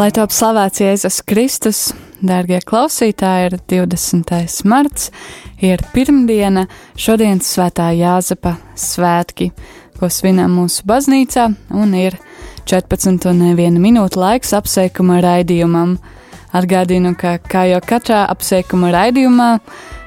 Lai top slavēts Jēzus Kristus, dārgie klausītāji, ir 20. marts, ir pirmdiena, šodienas svētā Jāzepa svētki, ko svinām mūsu baznīcā, un ir 14 un 1 minūte laiks apsveikuma raidījumam. Atgādinu, ka kā jau katrā apsveikuma raidījumā,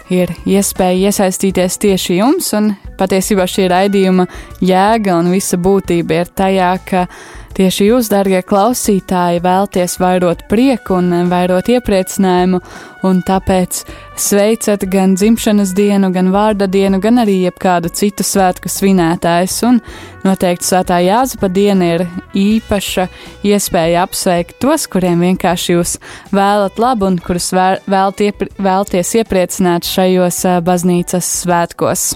ir iespēja iesaistīties tieši jums, un patiesībā šī raidījuma jēga un visa būtība ir tajā, ka Tieši jūs, darbie klausītāji, vēlties vairot prieku un vairot iepriecinājumu, un tāpēc sveicat gan dzimšanas dienu, gan vārda dienu, gan arī jebkādu citu svētku svinētājs. Un noteikti svētā Jāzepa diena ir īpaša iespēja apsveikt tos, kuriem vienkārši jūs vēlat labu un kurus vēlt iepri, vēlties iepriecināt šajos baznīcas svētkos.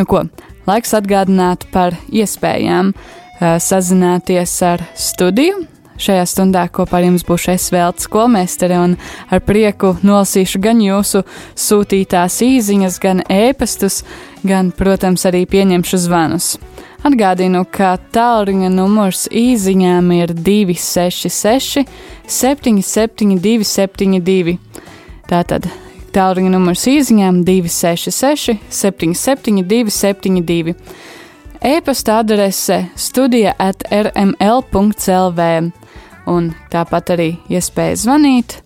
Nu ko, laiks atgādināt par iespējām sazināties ar studiju. Šajā stundā kopā ar jums būšu es Veltes skolmēstere un ar prieku nolasīšu gan jūsu sūtītās īziņas, gan ēpastus, gan, protams, arī pieņemšu zvanus. Atgādinu, ka tālruņa numurs īziņām ir 266 772 72. Tātad tālruņa numurs īziņām 266 772 72 e-pasta adrese studija at rml.clv un tāpat arī iespēja zvanīt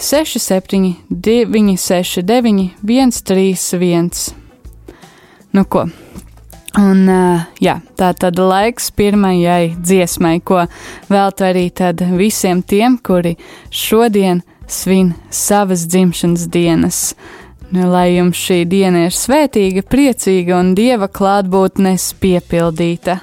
679 69 131. Nu ko? Un, jā, tā tad laiks pirmajai dziesmai, ko veltu arī visiem tiem, kuri šodien svin savas dzimšanas dienas. Lai jums šī diena ir svētīga, priecīga un dieva klātbūtnes piepildīta.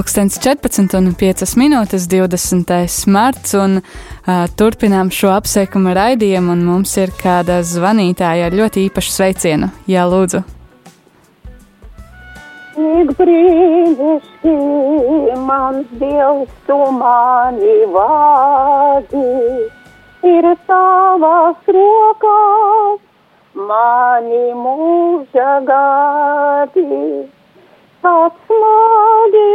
Pulkstens 14 un 5 minūtes 20. marts, un uh, turpinām šo apsveikumu raidījumu, un mums ir kāda zvanītāja ar ļoti īpašu sveicienu. Jā, lūdzu. Cik brīnišķīgi mans Dievs, tu mani vādi, ir tavās rokās, mani mūža gadi Tāds smagi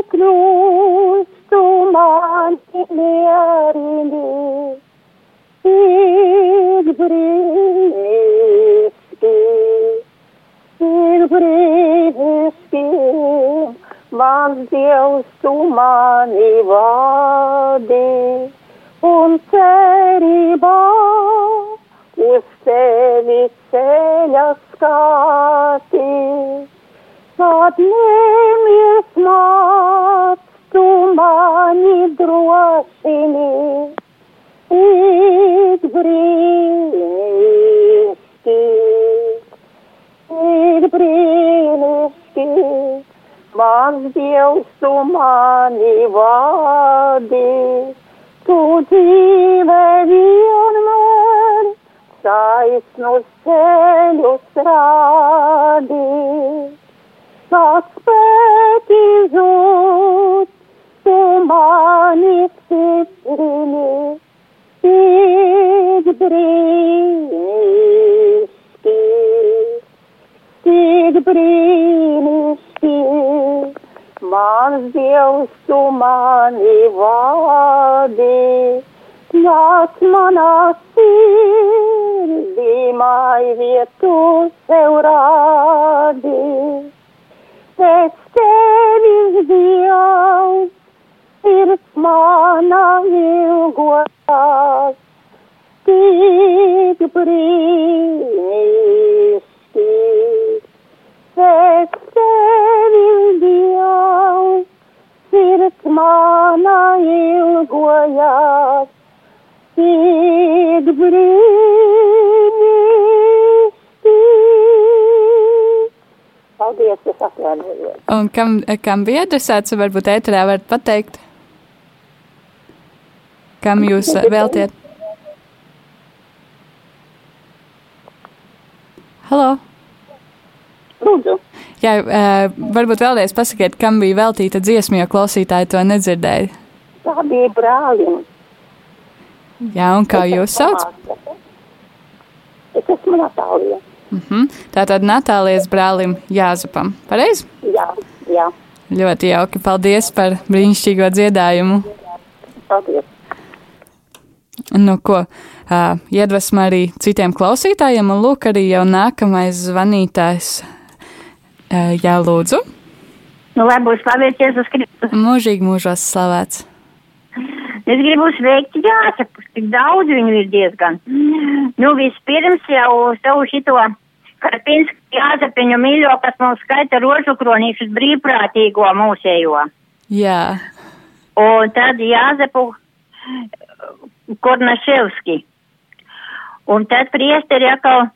Paldies, es atvainojos. Un kam, kam bija adresēts, varbūt ēterā varat pateikt? Kam jūs veltiet? Halo? Lūdzu, Jā, varbūt vēlreiz pasakiet, kam bija veltīta dziesma, jo klausītāji to nedzirdēja. tā bija brālim. Jā, un kā jūs sauc? Es esmu Natālija. Mhm. Tātad Natālijas brālim Jāzepam. Pareizi? Jā, jā, Ļoti jauki. Paldies par brīnišķīgo dziedājumu. paldies. Nu, ko uh, iedvesma arī citiem klausītājiem, un lūk, arī jau nākamais zvanītājs. Uh, jā, lūdzu. Nu, lai būs slavēts Jēzus Kristus. Mūžīgi mūžos slavēts. Es gribu sveikt Jāsepus, tik daudz viņu ir diezgan. Nu, vispirms jau savu šito Karpinsku Jāsepiņu mīļo, kas mums skaita rožu kronīšus brīvprātīgo mūsējo. Jā, Un tad Jāzepu Kornaševski. Un tad priesteri atkal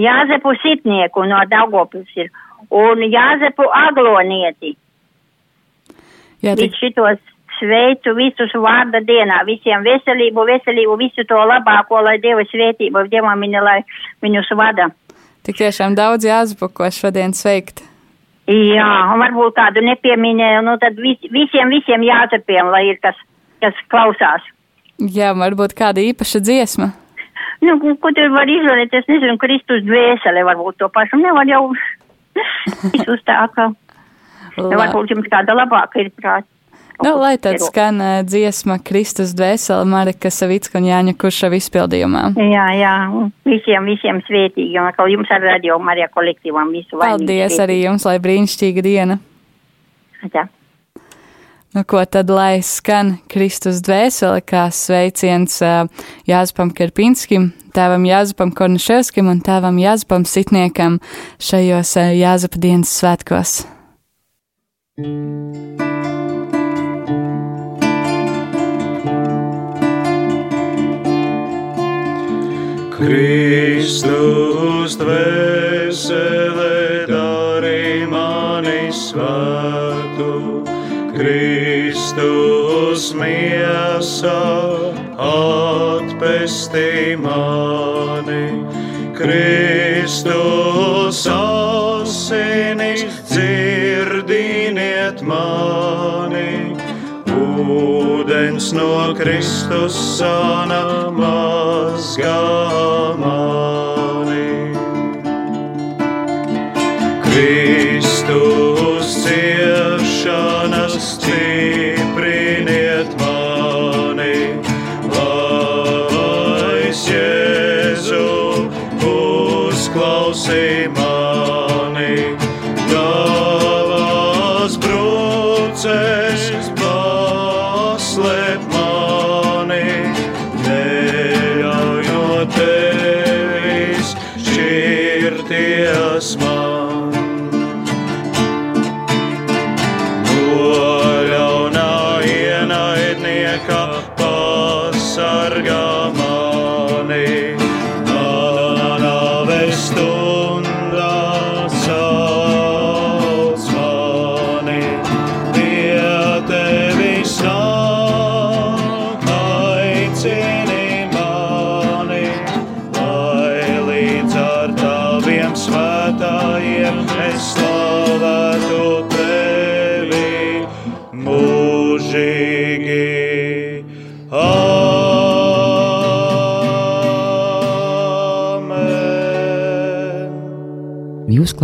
Jāzepu Sitnieku no Daugopils ir. Un Jāzepu Aglonieti. jā tik, Līdz šitos sveicu visus vārda dienā, visiem veselību, veselību, visu to labāko, lai Dieva svētība, Dievam viņa, lai viņus vada. tik tiešām daudz jāzbuko šodien sveikt. Jā, un varbūt kādu nepieminēju, nu tad vis, visiem, visiem jācepiem, lai ir kas, kas klausās. Jā, varbūt kāda īpaša dziesma. Nu, ko- tur var izvēlēt, es nezinu, Kristus dvēsele varbūt to pašu, nevar jau visus tā, La, varbūt jums kāda labāka ir prāt. Nu, lai tad skan uh, dziesma Kristus dvēsele Marika Savicka un Jāņa Kuršava izpildījumā. Jā, jā, visiem, visiem svētīgi, un atkal jums ar radio Marija kolektīvam visu laimīgu Paldies svētību. arī jums, lai brīnišķīga diena. Jā. Nu, ko tad lai skan Kristus dvēsele, kā sveiciens uh, Jāzpam Kerpinskim, tēvam Jāzpam Korniševskim un tēvam Jāzpam Sitniekam šajos uh, Jāzapa dienas svētkos. Kristus dvēsele dari mani svētu, Kristus miesa atpestī mani. Kristus asinis Ūdens no Kristus sana mazgā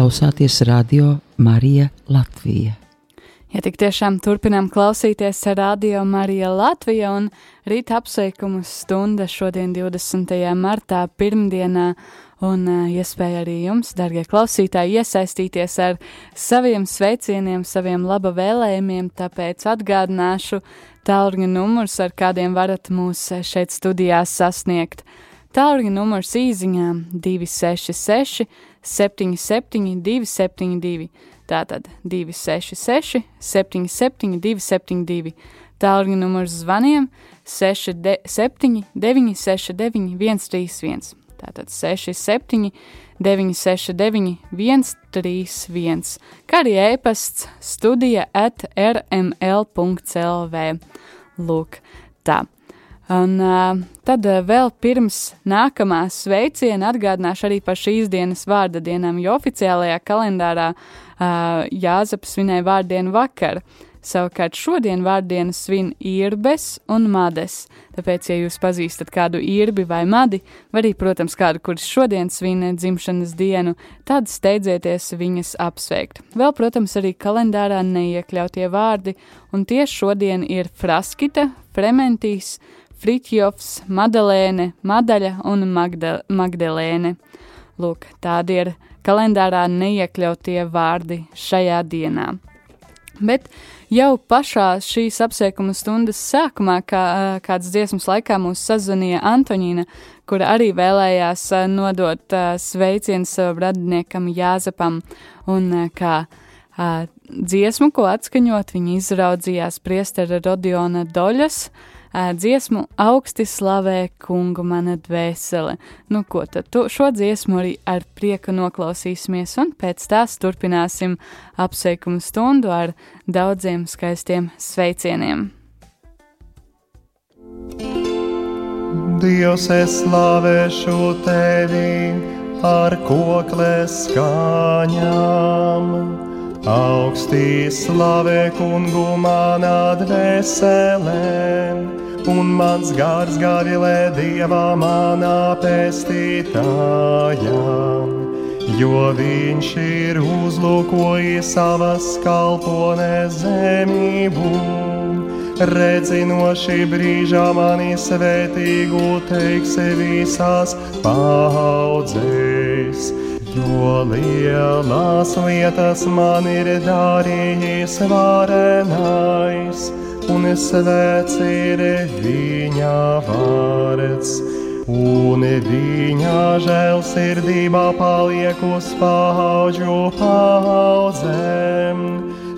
klausāties radio Marija Latvija. Ja tik tiešām turpinām klausīties Radio Marija Latvija un rīta apsveikumu stunda šodien 20. martā pirmdienā un uh, iespēja arī jums, dargie klausītāji, iesaistīties ar saviem sveicieniem, saviem laba vēlējumiem, tāpēc atgādināšu tālruņa numurs, ar kādiem varat mūs šeit studijā sasniegt. Tālruņa numurs īziņām 266 77 272. Tātad 266, 77, 272. Tālruņa numurs zvaniem 67, 969, 131. Tātad 67, 969, 131. Kā arī e-pasts studija at rml.clv. Lūk, tā. Un uh, tad uh, vēl pirms nākamā sveiciena atgādināšu arī par šīs dienas vārda dienām, jo oficiālajā kalendārā uh, Jāzeps svinēja vārdienu vakar. Savukārt šodien vārdienu svin īrbes un mades. Tāpēc, ja jūs pazīstat kādu īrbi vai madi, vai arī, protams, kādu, kurš šodien svin dzimšanas dienu, tad steidzieties viņas apsveikt. Vēl, protams, arī kalendārā neiekļautie vārdi, un tieši šodien ir Fraskita, Frementīs, Fritjofs, Madalēne, Madaļa un Magda, Magdalēne. Lūk, tādi ir kalendārā neiekļautie vārdi šajā dienā. Bet jau pašā šīs apsveikuma stundas sākumā, kā kāds dziesmas laikā mūs sazvanīja Antonīna, kura arī vēlējās nodot sveicienu savam radiniekam Jāzepam, un kā dziesmu, ko atskaņot, viņi izraudzījās priestera Rodiona Doļas, dziesmu augsti slavē kungu mana dvēsele. Nu, ko tad tu, šo dziesmu arī ar prieku noklausīsimies, un pēc tās turpināsim apsveikumu stundu ar daudziem skaistiem sveicieniem. Dievs, es slavēšu tevi ar koklēs skaņām. Augstī slavē kungu manā dvēselē, un mans gars gavilē dievā manā pestītājā. Jo viņš ir uzlūkojis savas kalpones zemību, redzi no šī brīža mani svētīgu teiksi visās paudzēs. Jo lielas lietas man ir darījis varenais, un svēts ir viņa vārds. Un viņa žēlsirdība paliek uz paudžu paudzēm,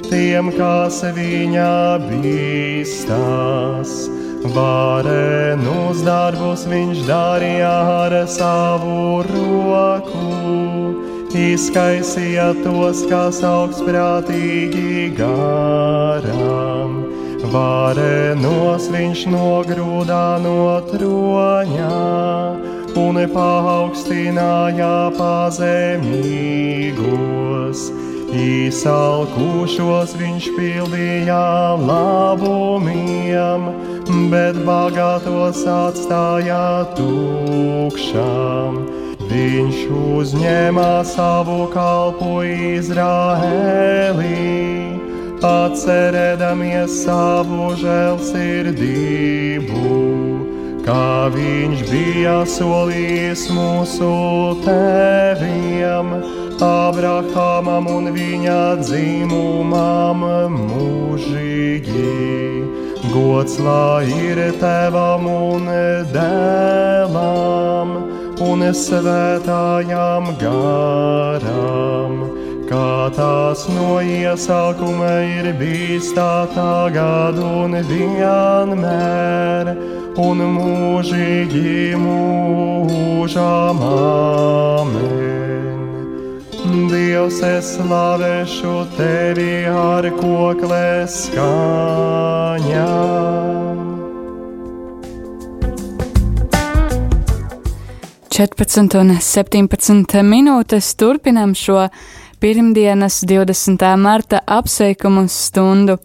tiem, kas viņa bīstās. Varenus darbus viņš darīja ar savu roku, izkaisīja tos, kas augstprātīgi garām. Varenos viņš nogrūdā no troņā un paaugstināja pazemīgos. Īsalkušos viņš pildīja labumiem, bet bagātos atstāja tukšām. Viņš uzņēma savu kalpu Izraēlī, atcerēdamies savu žēlsirdību, kā viņš bija solījis mūsu tēviem, Abrahamam un viņa dzimumam mūžīgi. Gods lai ir tevam un dēlam un svētājām garām, kā tās no iesākuma ir bijis tā tagad un vienmēr, un mūžīgi mūžām amen. Dievs, es slavēšu tevi ar koklēs skaņām. 14 un 17 minūtes turpinam šo pirmdienas 20. marta apsveikumu stundu.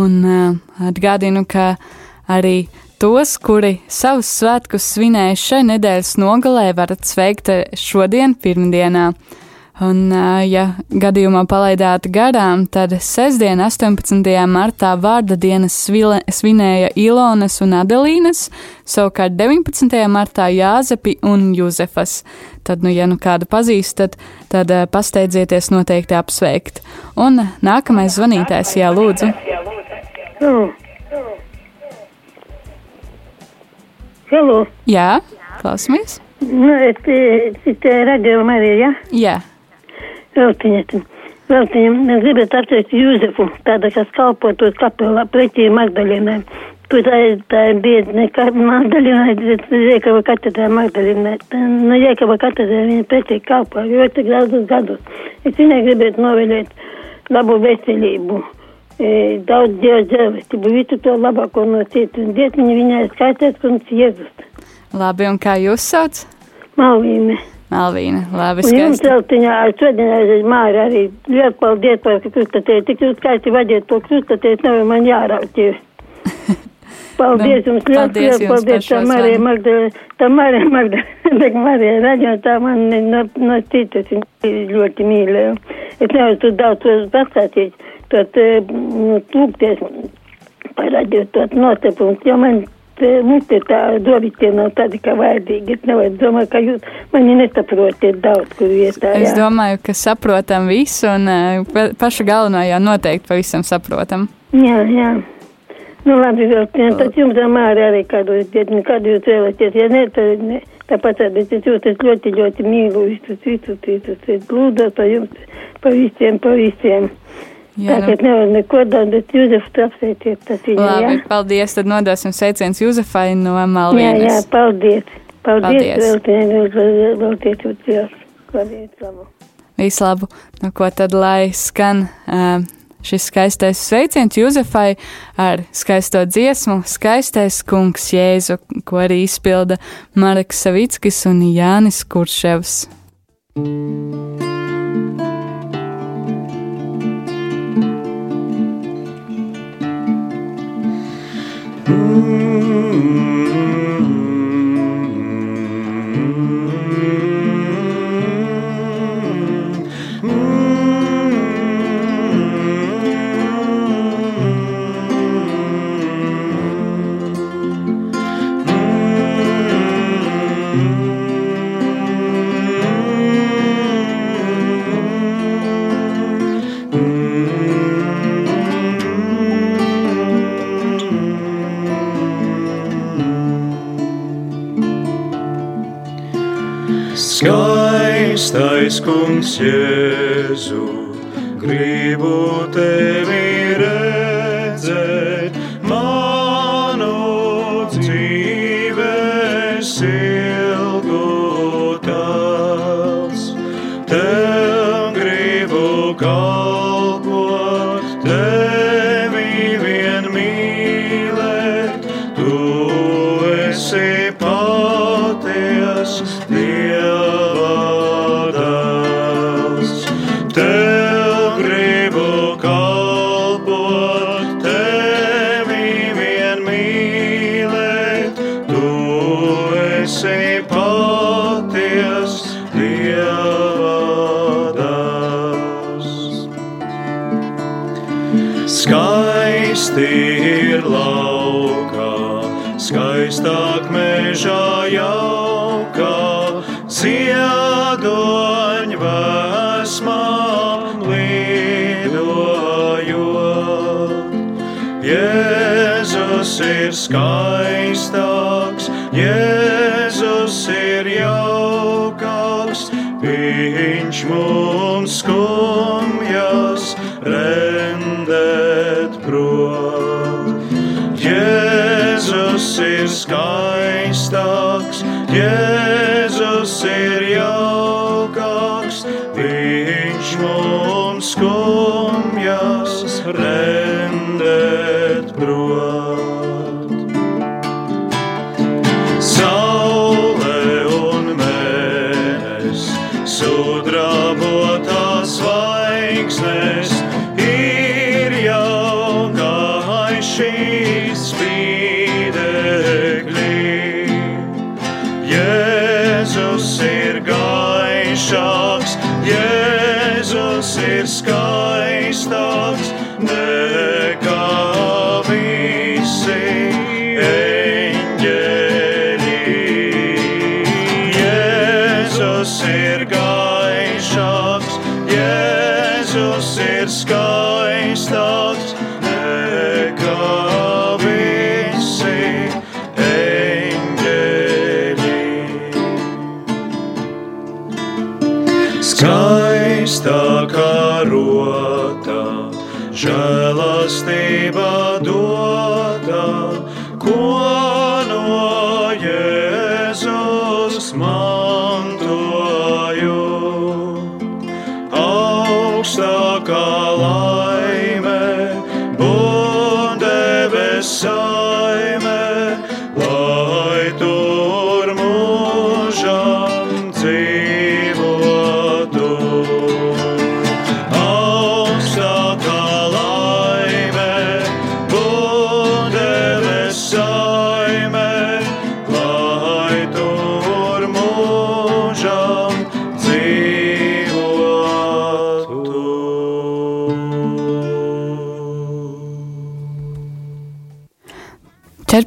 Un uh, atgādinu, ka arī tos, kuri savus svētkus svinēja šai nedēļas nogalē, varat sveikt šodien, pirmdienā. Un, ja gadījumā palaidāt garām, tad sestdien, 18. martā vārda dienas svinēja Ilonas un Adelīnas, savukārt 19. martā Jāzepi un Juzefas. Tad, nu, ja nu kādu pazīstat, tad pasteidzieties noteikti apsveikt. Un nākamais zvanītājs, jā, lūdzu. Hello. Hello. Jā, klausamies. Nu, es te radījuma arī, jā? Veltiņa. Veltiņa, gribētu apsveikt Jūzefu, tāda, kas kalpotos kapelā pretī Magdalinai. Tur tā, tā bija nekā Magdalinai, Jēkava katedrā Magdalinai. No Jēkava katedrā viņa pretī kalpo ļoti daudzus gadus. Es viņai gribētu novēlēt labu veselību. E, daudz Dieva žēlastību, visu to labāko no citu. Un Dievs viņa viņai skaitās un Jēzus. Labi, un kā jūs sauc? Malvīne. Melvīna, labi, Un jums, skaisti. Eltiņā, šodien aiziet māri arī lielu paldies par krustatēju. Tik jūs skaisti vadiet to krustatēju, nav man jāraut jūs. Paldies Nu, jums, liels jums paldies, tā Marija zvanu. Magdalena, tā Marija Magdalena, tā man no, no citas ļoti mīlēja. Es nevaru tu daudz to pastāstīt, eh, nu, tūkties par radio, tot notepums, jo man eh, mums ir tā dobītie nav tādi, kā vajadzīgi. Es nevaru domāt, ka jūs mani nesaprotiet daudz, kur vietā. Es jā. domāju, ka saprotam visu, un eh, pa- pašu galveno jau noteikti pavisam saprotam. Jā, jā. Nu, labi, vēl tiem, tad jums ar Māri arī kādu dziedni, kādu jūs vēlaties. Ja ne, tad ne, tāpat arī es jūs es ļoti, ļoti mīlu visus, visus, visus. Es lūdzu par jums, pa visiem, pa visiem. Jā, Tā, ka nu, nevar neko daudz, bet Jūzef apsveiciet tas viņa, jā? labi, paldies. Tad nodosim sveiciens Juzefai no Jā, jā, Malvīnas. paldies. Paldies, Paldies. tie jūs Dievs. Paldies, labu. Vislabāk, nu ko tad lai skan uh, šis skaistais sveiciens Juzefai ar skaisto dziesmu, skaistais kungs Jēzu, ko arī izpilda Marks Savickis un Jānis Kurševs. mm -hmm. Skaistais kungs Jēzu, gribu tevi redzēt, ziedoņa vēsmām lidojot. Jēzus ir skaistāks, Jēzus ir jaukāks, Viņš mums skumjas rendēt prot. Jēzus ir skaistāks, Jēzus ir skumjas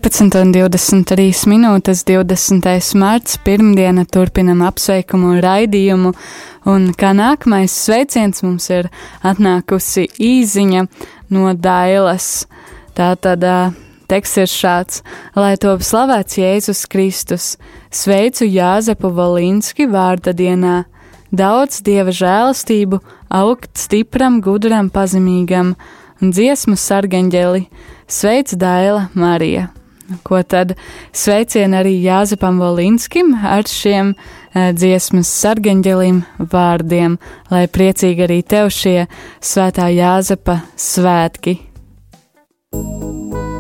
19 un 23 minūtes 20. mārts pirmdiena turpinam apsveikumu raidījumu, un kā nākamais sveiciens mums ir atnākusi īziņa no Dailas. Tā tad teksts ir šāds: Lai top slavēts Jēzus Kristus, sveicu Jāzepu Valinski vārda dienā. Daudz dieva žēlastību, augt stipram, gudram, pazemīgam un dziesmu sargaņģeli. Sveic, Daila Marija! Ko tad sveicien arī Jāzepam Volinskim ar šiem eh, dziesmas sargaņģelim vārdiem, lai priecīgi arī tev šie svētā Jāzepa svētki. Gaiši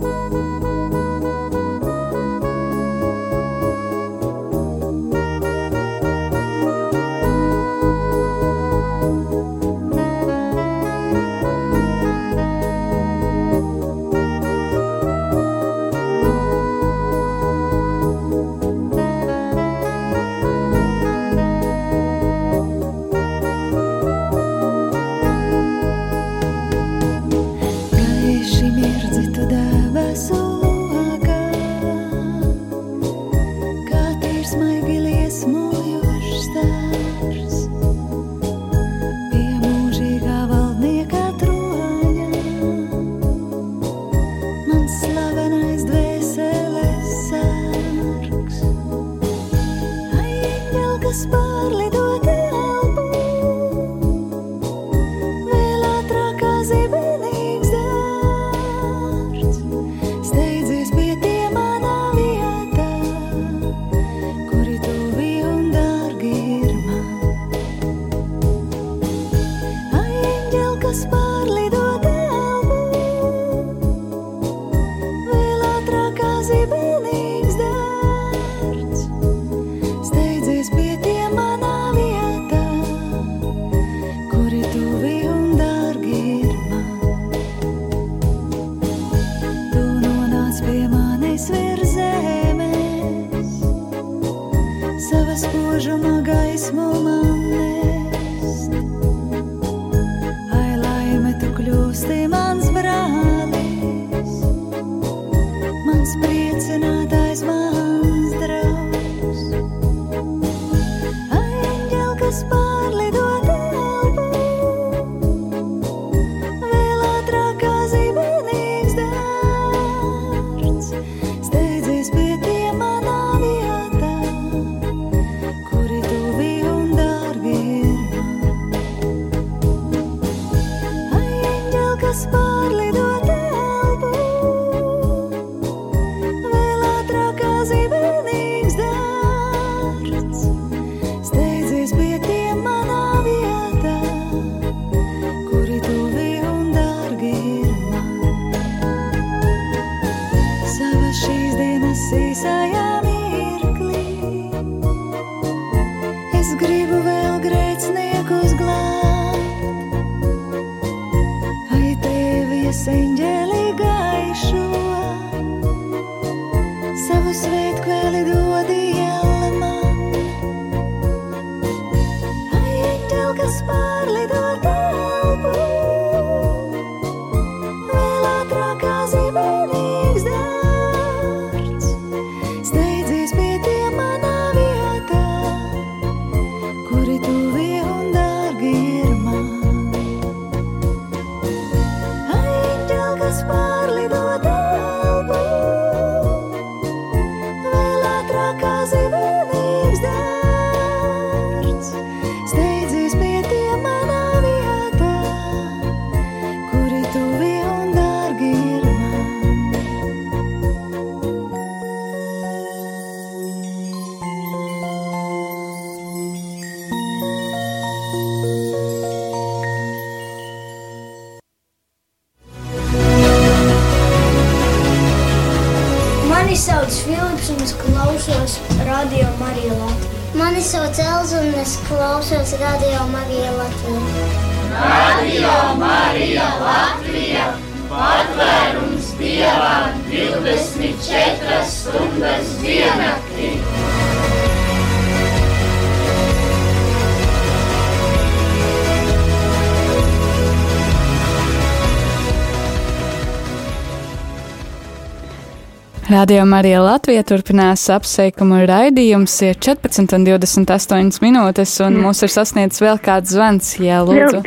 Marija Latvija turpinās apsveikumu raidījums. Ir 14 un 28 minūtes, un Jā. mūs ir sasniedzis vēl kāds zvans. Jā, lūdzu.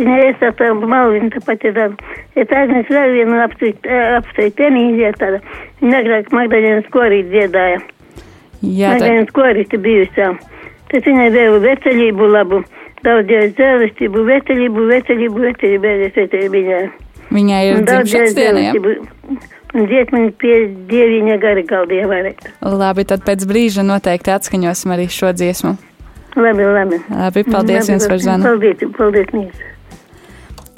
Ir. Jā, tā, Magdalēnas korī te bijusām. Tas viņai vēlu veselību labu. Daudz dievu dzēlistību, veselību, veselību, veselību, beigas veselību viņai. ir daudz dzimšanas dziesmiņu pie dieviņa gari galdīja varētu. Labi, tad pēc brīža noteikti atskaņosim arī šo dziesmu. Labi, labi. Labi, paldies jums par zvanu. Paldies, paldies, Nīs.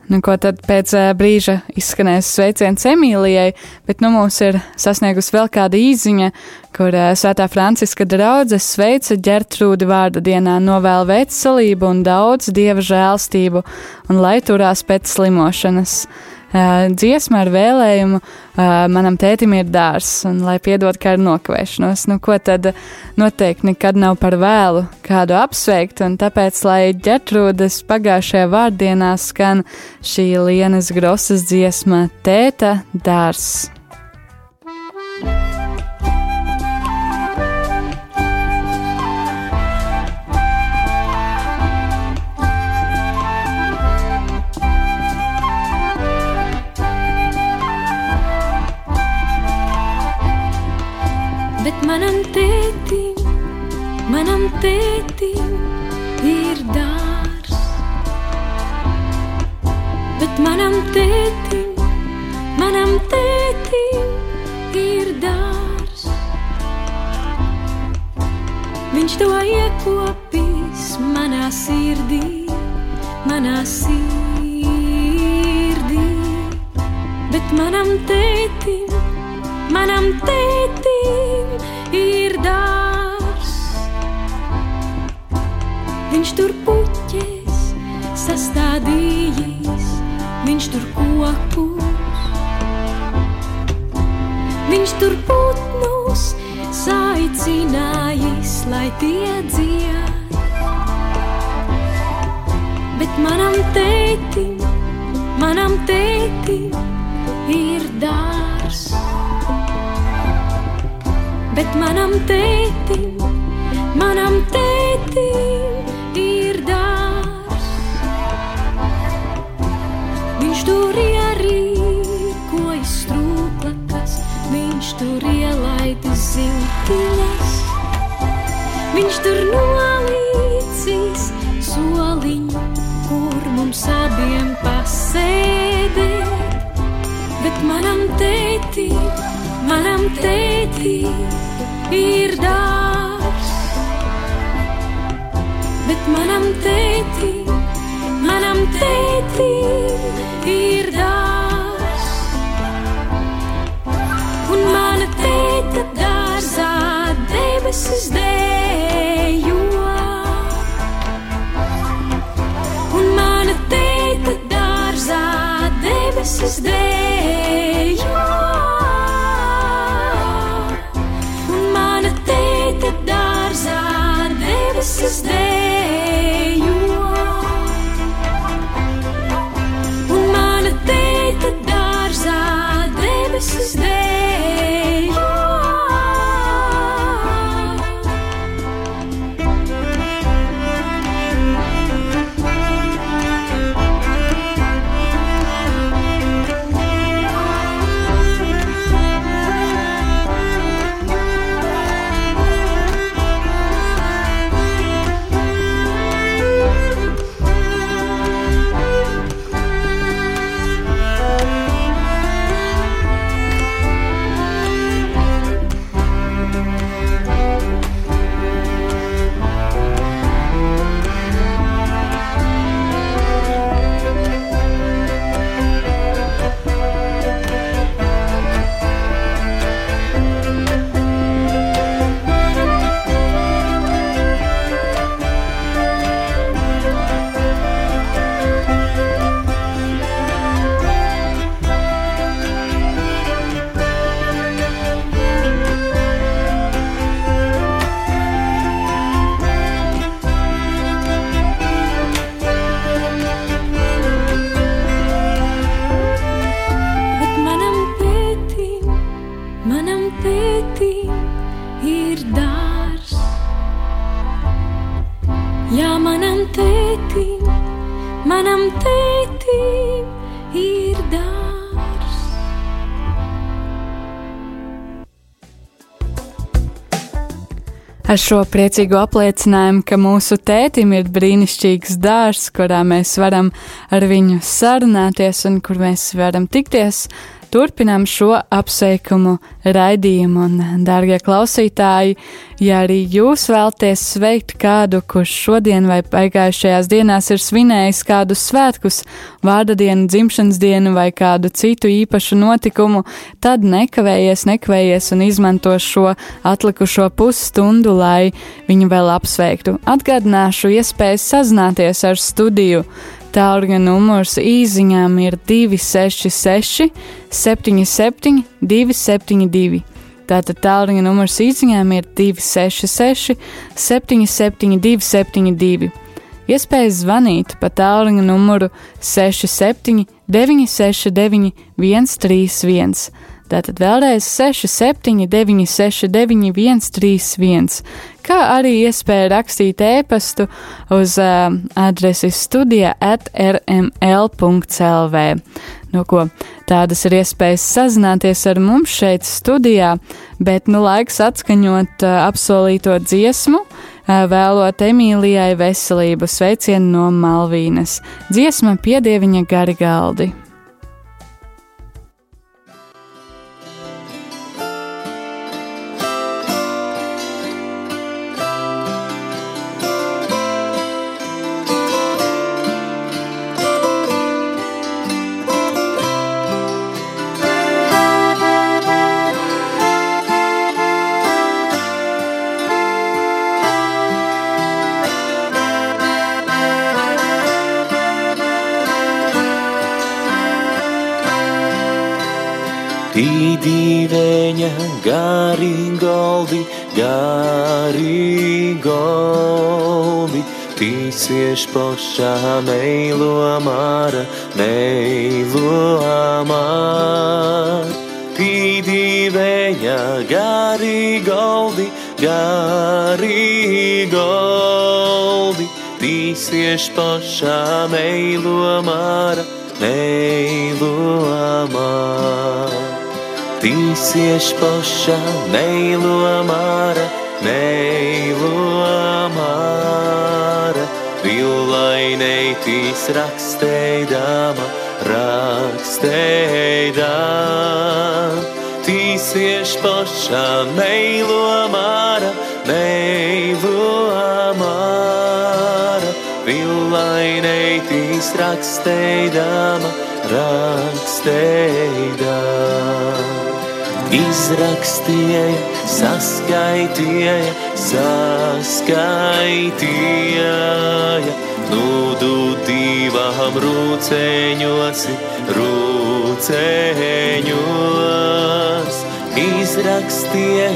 Nu, ko tad pēc brīža izskanēs sveiciens Emīlijai, bet nu mums ir sasniegusi vēl kāda īziņa, kur Svētā Franciska draudzes sveica ģertrūdi vārda dienā novēl veselību un daudz dieva žēlstību, un lai turās pēc slimošanas. Dziesma ar vēlējumu manam tētim ir dārs, un lai piedod kādu nokavēšanos. Nu, ko tad noteikti nekad nav par vēlu kādu apsveikt, un tāpēc, lai ģertrūdes pagājušajā vārdienā skan šī Lienas Grosas dziesma Tēta dārs. Bet manam tētim, manam tētim ir dārs. Bet manam tētim, manam tētim ir dārs. Viņš to iekopīs manā sirdī, manā sirdī. Bet manam tētim, manam tētim ir dārs. Viņš tur puķes sastādījis, viņš tur kokus. Viņš tur putnus sājis aicinājis, lai tie dzied. Bet manam tētim, manam tētim ir dārs. Bet manam tētim, manam tētim ir dārs. Viņš tur arī kojas strūklakas, viņš tur ielaidis ziltiņas. Viņš tur nolīdzis soliņu, kur mums abiem pasēdēt. Bet manam tētim, manam tētim ir dārs. Bet manam tētim, manam tētim ir dārs. Un mana tēta dārzā debesis dējo. Un mana tēta dārzā debesis dējo. Debesis dējo. Ar šo priecīgo apliecinājumu, ka mūsu tētim ir brīnišķīgs dārzs, kurā mēs varam ar viņu sarunāties un kur mēs varam tikties, turpinām šo apsveikumu raidījumu. Un, dārgie klausītāji, ja arī jūs vēlties sveikt kādu, kurš šodien vai pagājušajās dienās ir svinējis kādu svētkus, vārda dienu, dzimšanas dienu vai kādu citu īpašu notikumu, tad nekavējies, nekavējies un izmanto šo atlikušo pusstundu, lai viņu vēl apsveiktu. Atgādināšu iespējas sazināties ar studiju. Tālruņa numurs īsiņām ir 266, 77, 272. Tātad tālruņa numurs īsiņām ir 266, 77, 272. Iespējas zvanīt pa tālruņa numuru 67, 969, 131. Tātad vēlreiz 67, 969, 131, kā arī iespēja rakstīt ēpastu uz uh, adresi studija at rml.clv. Nu, ko, tādas ir iespējas sazināties ar mums šeit studijā, bet nu laiks atskaņot uh, apsolīto dziesmu, uh, vēlot Emīlijai veselību sveicienu no Malvīnas. Dziesma piedieviņa gari galdi. Tīdīveņa gari galdi, garīgovi, tīsieš pošā meilo mara, meilo mara. Pīdīvēņa garīgoldi, garīgoldi, tīsieš Tīsies pašā meilo māra, meilo māra, violainei tīs raksteidama, raksteidama. Tīsies pašā meilo māra, meilo māra, violainei tīs raksteidama, raksteidama. Izrakstīja, saskaitīja, saskaitīja, nudu divām rūceņos, rūceņos. Izrakstīja,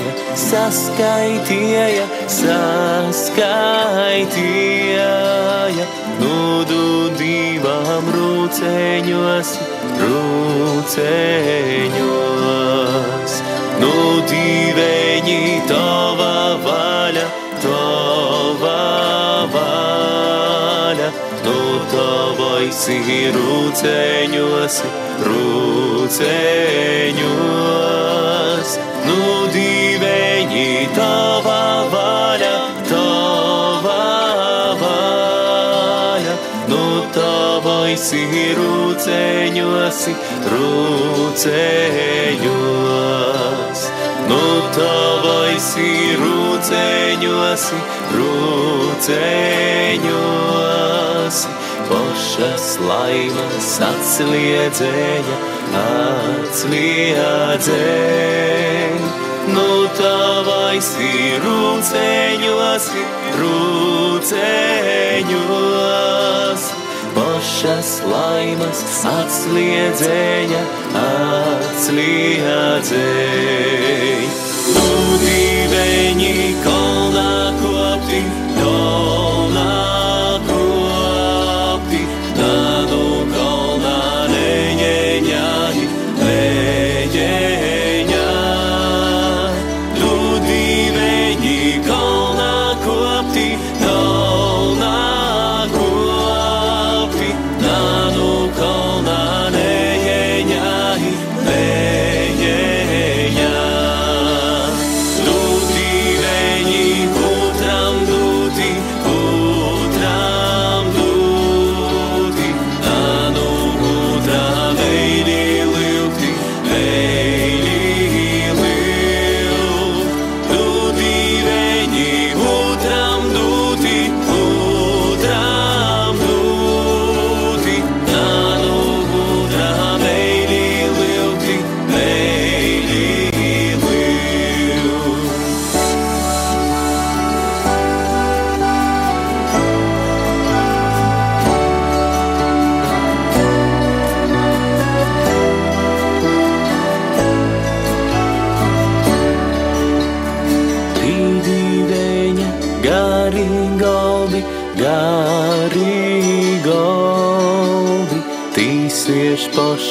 saskaitīja, saskaitīja, nudu divām rūceņos, rūceņos. Nu divēņi tava vaļa, tava vaļa, nu tavaisi rūceņos, rūceņos. Nu divēņi tava vaļa, tava vaļa, nu tavaisi rūceņos, rūceņos. Nu tavaisi rūceņos, rūceņos. Pošas laimas atsliedzēja, atsliedzēja. Nu tavaisi rūceņos, rūceņos. Pošas laimas atsliedzēja, atsliedzēja. Nu divēņi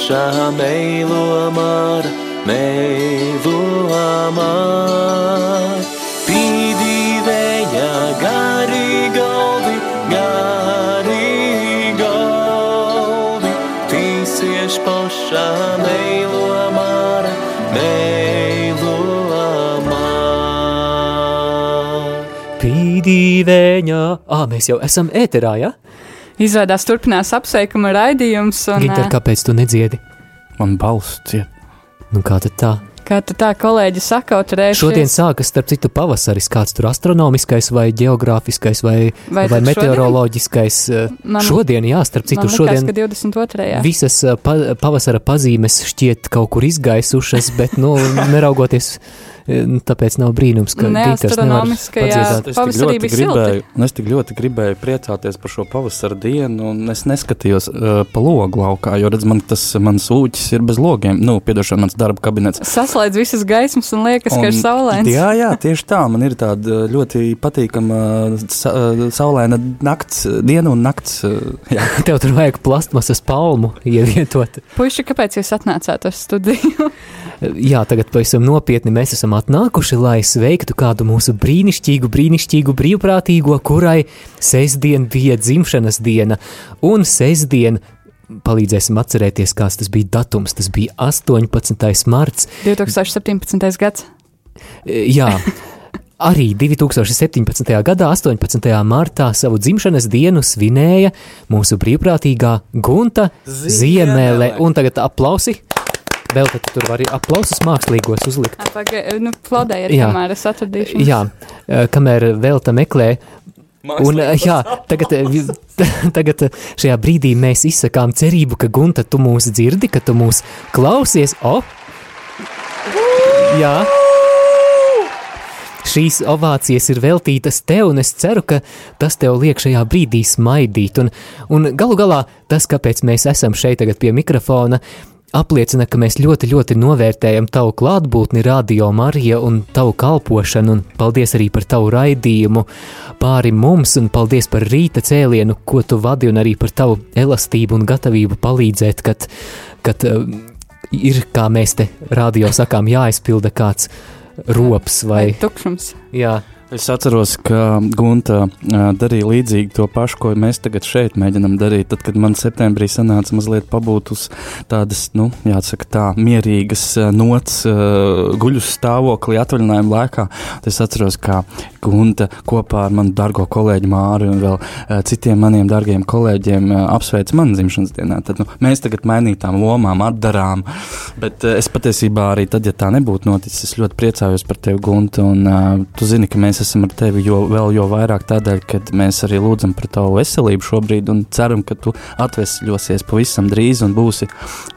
pašā meilo māra, meilo māra. Pīdīvēņa garīgoldi, garīgoldi, tīsies pašā meilo māra, meilo māra. Pīdīvēņā. Ā, mēs jau esam ēterā, ja? Izrādās turpinās apsveikuma raidījums. Un, Ginter, ā, kāpēc tu nedziedi? Man balss ciet. Nu, kā tad tā? Kā tu tā kolēģi saka, turēšies? Šodien sākas, starp citu, pavasaris, kāds tur astronomiskais vai geogrāfiskais vai, Vai vai tad meteoroloģiskais. Man- šodien, jā, starp citu, Man šodien liekas, ka 22. visas ā, pa, pavasara pazīmes šķiet kaut kur izgaisušas, bet, nu, neraugoties Tāpēc nav brīnums, ka Neastronomiskajā padziedāt. Es tik Pavasarī ļoti bija silti. gribēju, un es tik ļoti gribēju priecāties par šo pavasara dienu, un es neskatījos uh, pa logu laukā, jo redz, man tas mans ūķis ir bez logiem. Nu, piedošana, mans darba kabinets. Saslēdz visas gaismas un liekas, ka ir Un- saulains. Jā, jā, tieši tā. Man ir tāda ļoti patīkama sa, saulaina nakts, diena un nakts. uh, Jā. Tev tur vajag plastmasas palmu ievietot. Puiši, kāpēc jūs atnācāt uz studiju? Jā, tagad pavisam nopietni mēs esam atnākuši, lai sveiktu kādu mūsu brīnišķīgu, brīnišķīgu brīvprātīgo, kurai sestdien bija dzimšanas diena. Un sestdien palīdzēsim atcerēties, kāds tas bija datums. Tas bija 18. marts. 2017. gads. E, Jā. Arī 2017. gadā, 18. martā, savu dzimšanas dienu svinēja mūsu brīvprātīgā Gunta Ziemele. Un tagad aplausi. Vēl tad tu tur vari aplausus mākslīgos uzlikt. Pagaid, nu, plaudējiet, Jā. kamēr es atradīšu. Jā, eh, kamēr vēl tā meklē. Un, eh, jā, tagad, eh, tagad šajā brīdī mēs izsakām cerību, ka Gunta, tu mūs dzirdi, ka tu mūs klausies. O! Jā! Šīs ovācijas ir veltītas tev, un es ceru, ka tas tev liek šajā brīdī smaidīt. Un, un galu galā tas, kāpēc mēs esam šeit tagad pie mikrofona, apliecina, ka mēs ļoti, ļoti novērtējam tavu klātbūtni, radio Marija un tavu kalpošanu, un paldies arī par tavu raidījumu pāri mums, un paldies par rīta cēlienu, ko tu vadi, un arī par tavu elastību un gatavību palīdzēt, kad, kad uh, ir, kā mēs te radio sakām, jāizpilda kāds rops vai Tukšums. Jā. Es atceros, ka Gunta darīja līdzīgi to pašu, ko mēs tagad šeit mēģinām darīt. Tad, kad man septembrī sanāca mazliet pabūt uz tādas, nu, jāsaka, tā mierīgas nots, guļus stāvoklī atvaļinājuma laikā, es atceros, kā Gunta kopā ar manu dargo kolēģi Māri un vēl citiem maniem dargiem kolēģiem apsveic manu dzimšanas dienā. Tad, nu, mēs tagad mainītām lomām, atdarām, bet es patiesībā arī tad, ja tā nebūtu noticis, es ļoti priecājos par tevi, Gunta, un tu zini, ka mēs esam ar tevi jo, vēl jo vairāk tādēļ, ka mēs arī lūdzam par tavu veselību šobrīd un ceram, ka tu atvesļosies pavisam drīz un būsi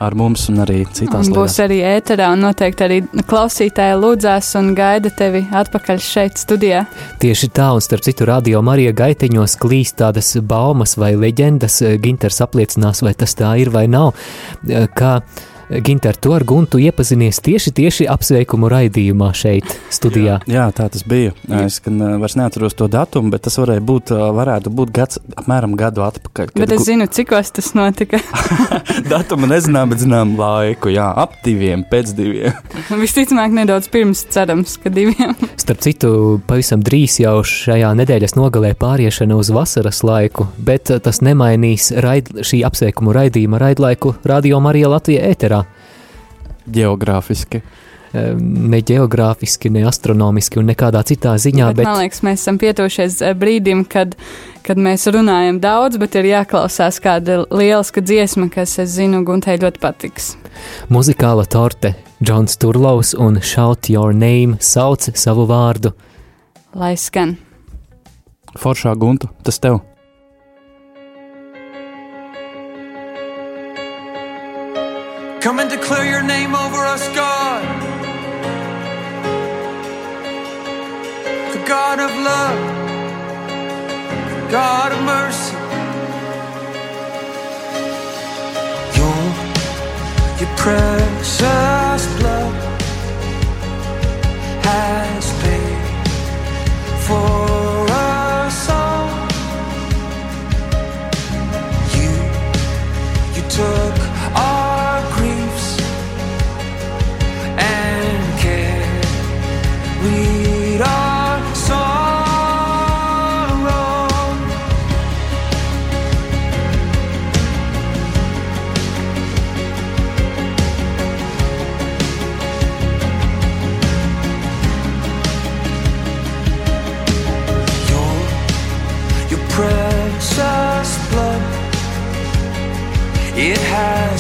ar mums un arī citās Un būs arī ēterā, un noteikti arī klausītāji lūdzās un gaida tevi atpakaļ šeit studijā. Tieši tā, un starp citu, radio Marija gaiteņos klīst tādas baumas vai leģendas. Ginters apliecinās, vai tas tā ir vai nav. Kā Ginter, tu ar Guntu iepazinies tieši, tieši apsveikumu raidījumā šeit, studijā. Jā, jā, tā tas bija. Es gan ā, vairs neatceros to datumu, bet tas varēja būt, ā, varētu būt gads, apmēram gadu atpakaļ. kad Bet es gu- zinu, cikos tas notika. Datumu nezinām, bet zinām laiku, jā, ap diviem, pēc diviem. Visticamāk, nedaudz pirms cerams, ka diviem. Starp citu, pavisam drīz jau šajā nedēļas nogalē pāriešana uz vasaras laiku, bet eh, tas nemainīs raid, šī apsveikumu raidījuma raidlaiku Radio Marija Latvija ēterā. Geogrāfiski. Ne geogrāfiski, ne astronomiski un nekādā citā ziņā, bet, bet, man liekas, mēs esam pietuvušies eh, brīdim, kad, kad mēs runājam daudz, bet ir jāklausās kāda lieliska dziesma, kas, es zinu, Guntai ļoti patiks. muzikāla torte Džons Turlaus un Shout Your Name sauc savu vārdu. Lai skan. Foršā gunta, tas tev. Come and declare your name over us, God. The God of love, God of mercy. Your, your precious blood has paid for it has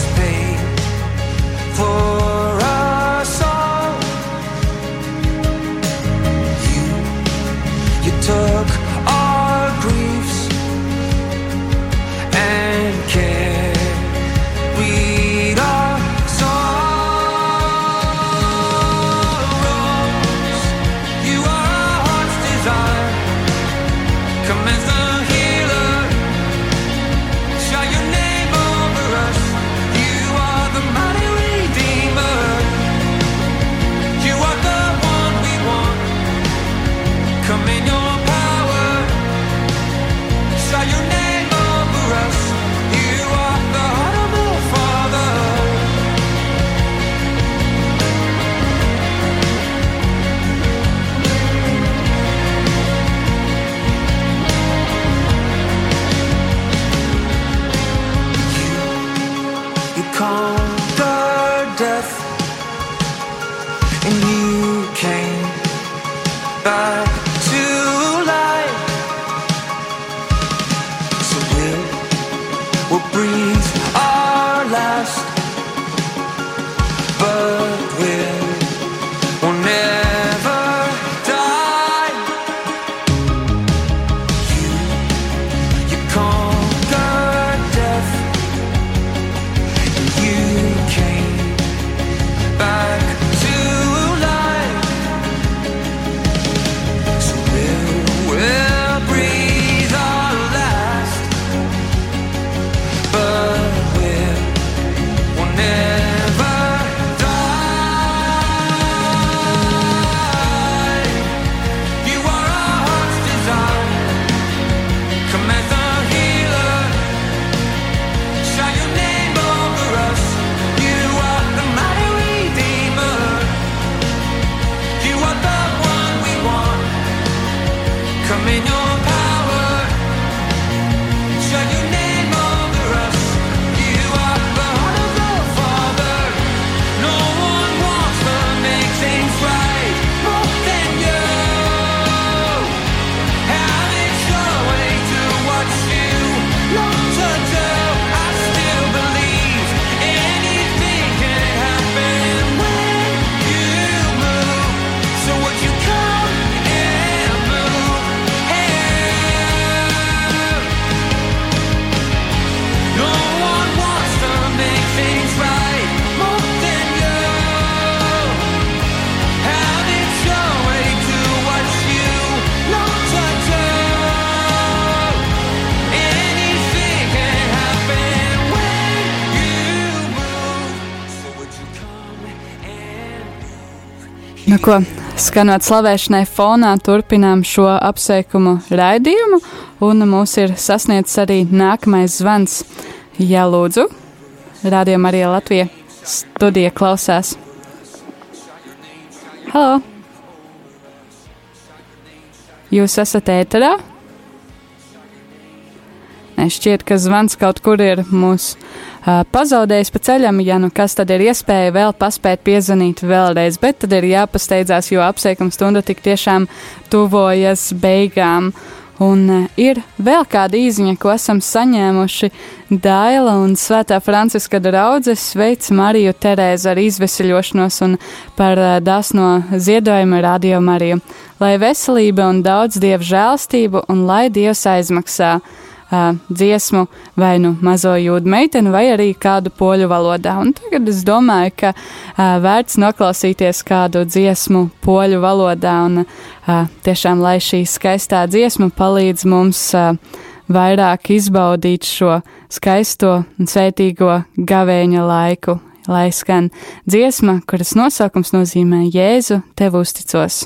ko skanot slavēšanai fonā, turpinām šo apsveikumu raidījumu, un mūs ir sasniedzis arī nākamais zvans. Jā, lūdzu, rādījumā arī Latvija studija klausās. Halo! Jūs esat ēterā? Nē, šķiet, ka zvans kaut kur ir mūsu pazaudējis pa ceļam, ja nu kas tad ir iespēja vēl paspēt piezvanīt vēlreiz, bet tad ir jāpasteidzās, jo apsveikuma stunda tik tiešām tuvojas beigām. Un ir vēl kāda īziņa, ko esam saņēmuši. Daila un Svētā Franciska draudzes sveic Mariju Terēzu ar izveseļošanos un par dāsno ziedojumu Radio Mariju. Lai veselība un daudz dievu žēlstību un lai dievs aizmaksā uh, dziesmu vai nu mazo jūdu meiteni, vai arī kādu poļu valodā. Un tagad es domāju, ka uh, vērts noklausīties kādu dziesmu poļu valodā, un uh, tiešām, lai šī skaistā dziesma palīdz mums uh, vairāk izbaudīt šo skaisto un svētīgo gavēņa laiku. Lai skan dziesma, kuras nosaukums nozīmē Jēzu, tev uzticos.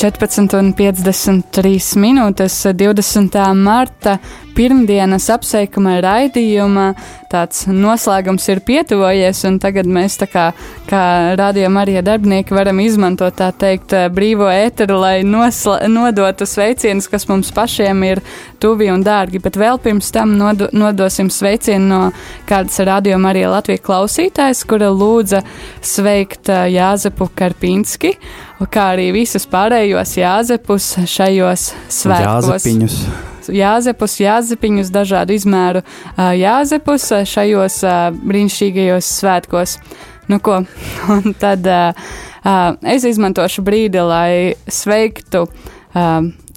Četrpadsmit un piecdesmit trīs minūtes 20. marta pirmdienas apsveikuma raidījuma tāds noslēgums ir pietuvojies, un tagad mēs tā kā, kā rādījuma arī darbinieki varam izmantot tā teikt brīvo ēteru, lai nodotu sveicienus, kas mums pašiem ir tuvi un dārgi, bet vēl pirms tam nodo, nodosim sveicienu no kādas rādījuma arī Latvijas klausītājas, kura lūdza sveikt Jāzepu Karpinski, kā arī visus pārējos Jāzepus šajos svētkos. Jāzepiņus. Jāzepus, jāzepiņus, dažādu izmēru jāzepus šajos brīnišķīgajos svētkos. Nu, ko? Un tad es izmantošu brīdi, lai sveiktu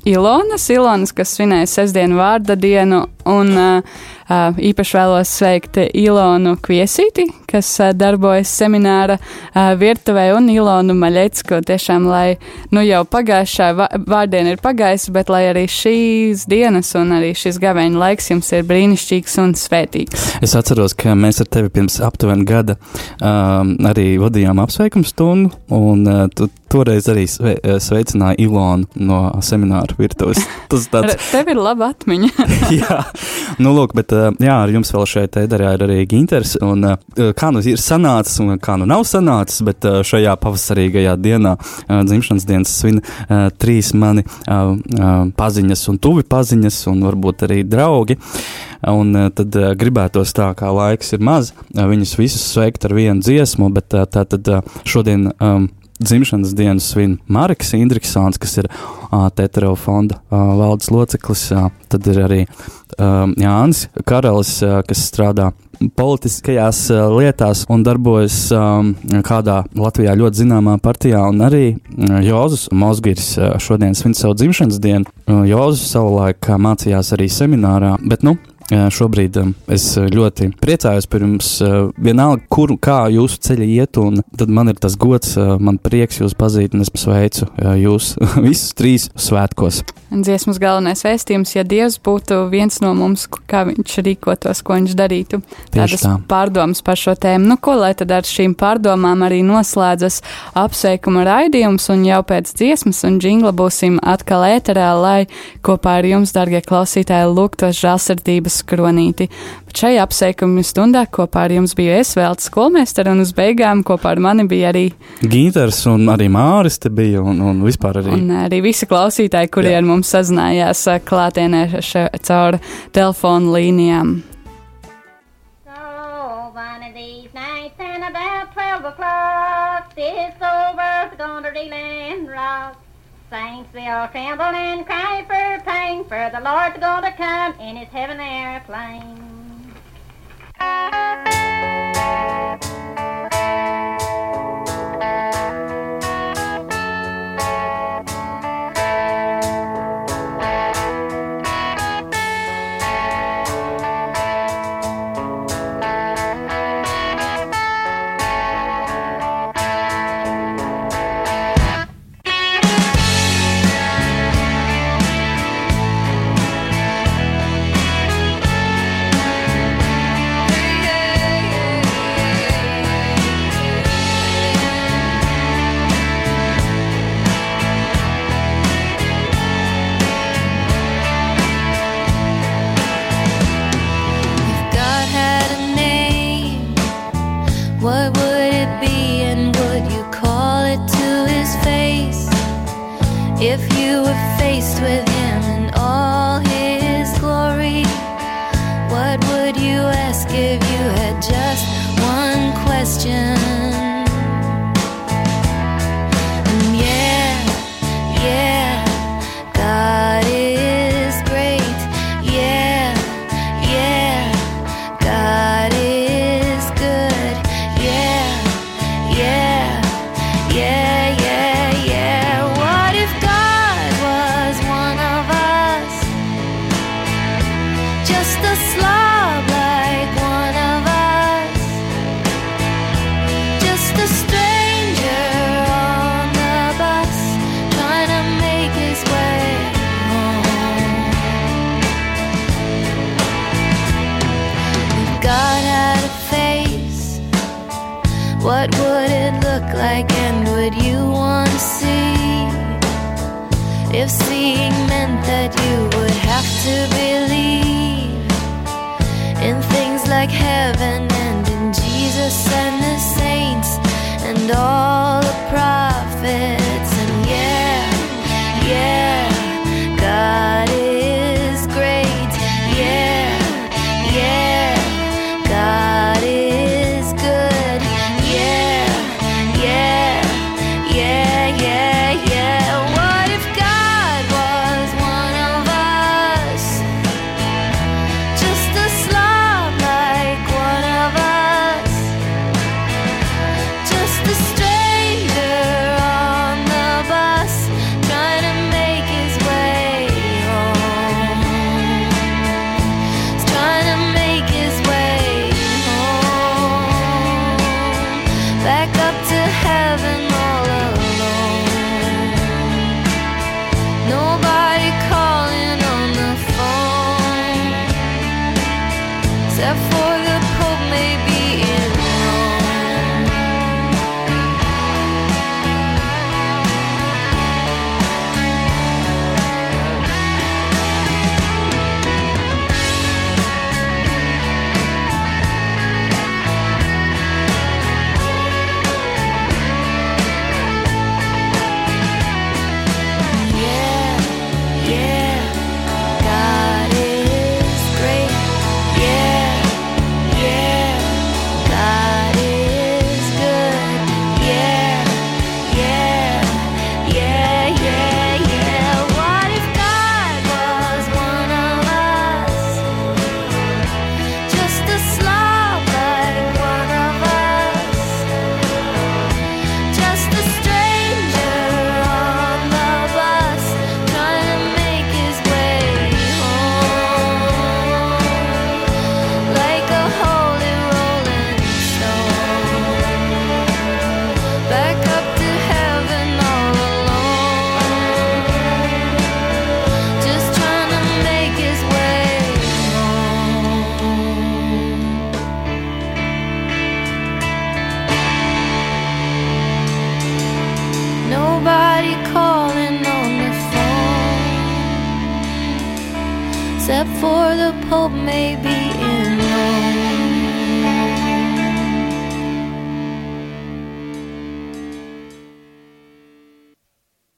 Ilonas, Ilonas, kas svinēja sestdienu vārda dienu, un uh, īpaši vēlos sveikt Ilonu Kviesīti, kas uh, darbojas semināra uh, virtuvē, un Ilonu Maļecku, tiešām, lai, nu jau pagājušā vārdiena ir pagājusi, bet lai arī šīs dienas un arī šis gaveņa laiks jums ir brīnišķīgs un svētīgs. Es atceros, ka mēs ar tevi pirms aptuveni gada um, arī vadījām apsveikumu stundu, un uh, tu toreiz arī sve, sveicināja Ilonu no semināra virtuves. Tas tāds... Tev ir laba atmiņa. jā, nu lūk, bet jā, ar jums vēl šeit ēderā ir arī Ginters, un kā nu ir sanācis un kā nu nav sanācis, bet šajā pavasarīgajā dienā, dzimšanas dienas svin trīs mani paziņas un tuvi paziņas un varbūt arī draugi. Un tad gribētos tā, kā laiks ir maz, viņus visus sveikt ar vienu dziesmu, bet tā tad šodien um, dzimšanas dienu svin Marks Indriksons, kas ir uh, Tetero fonda uh, valdes loceklis. Uh, tad ir arī uh, Jānis Karalis, uh, kas strādā politiskajās uh, lietās un darbojas um, kādā Latvijā ļoti zināmā partijā, un arī uh, Jozus Mozgiris uh, šodien svin savu dzimšanas dienu. Uh, Jozus savulaik uh, mācījās arī seminārā, bet nu, Šobrīd es ļoti priecājos par jums. Vienalga, kur jūsu ceļi iet, un tad man ir tas gods, man prieks jūs pazīt, un es sveicu jūs visus trīs svētkos. Dziesmas galvenais vēstījums, ja Dievs būtu viens no mums, kā viņš rīkotos, ko viņš darītu. Tādas tā. pārdomas par šo tēmu. Nu, ko lai tad ar šīm pārdomām arī noslēdzas apsveikuma raidījums, un jau pēc dziesmas un džingla būsim atkal ēterā, lai kopā ar jums, darbie klausītāji, lūgtos žēlsirdības skronīti. Bet šajā apsveikuma stundā kopā ar jums biju es vēl skolmēsteri, un uz beigām kopā ar mani bija arī Gīters un arī Māris te bija, un, un vispār arī. Un arī visi klausītāji, kuri Jā. ar mums sazinājās klātienē še, caur telefonu līnijām. Saints will tremble and cry for pain, for the Lord's gonna come in his heaven airplane. face if you were faced with him in all his glory? What would you ask if you had just one question?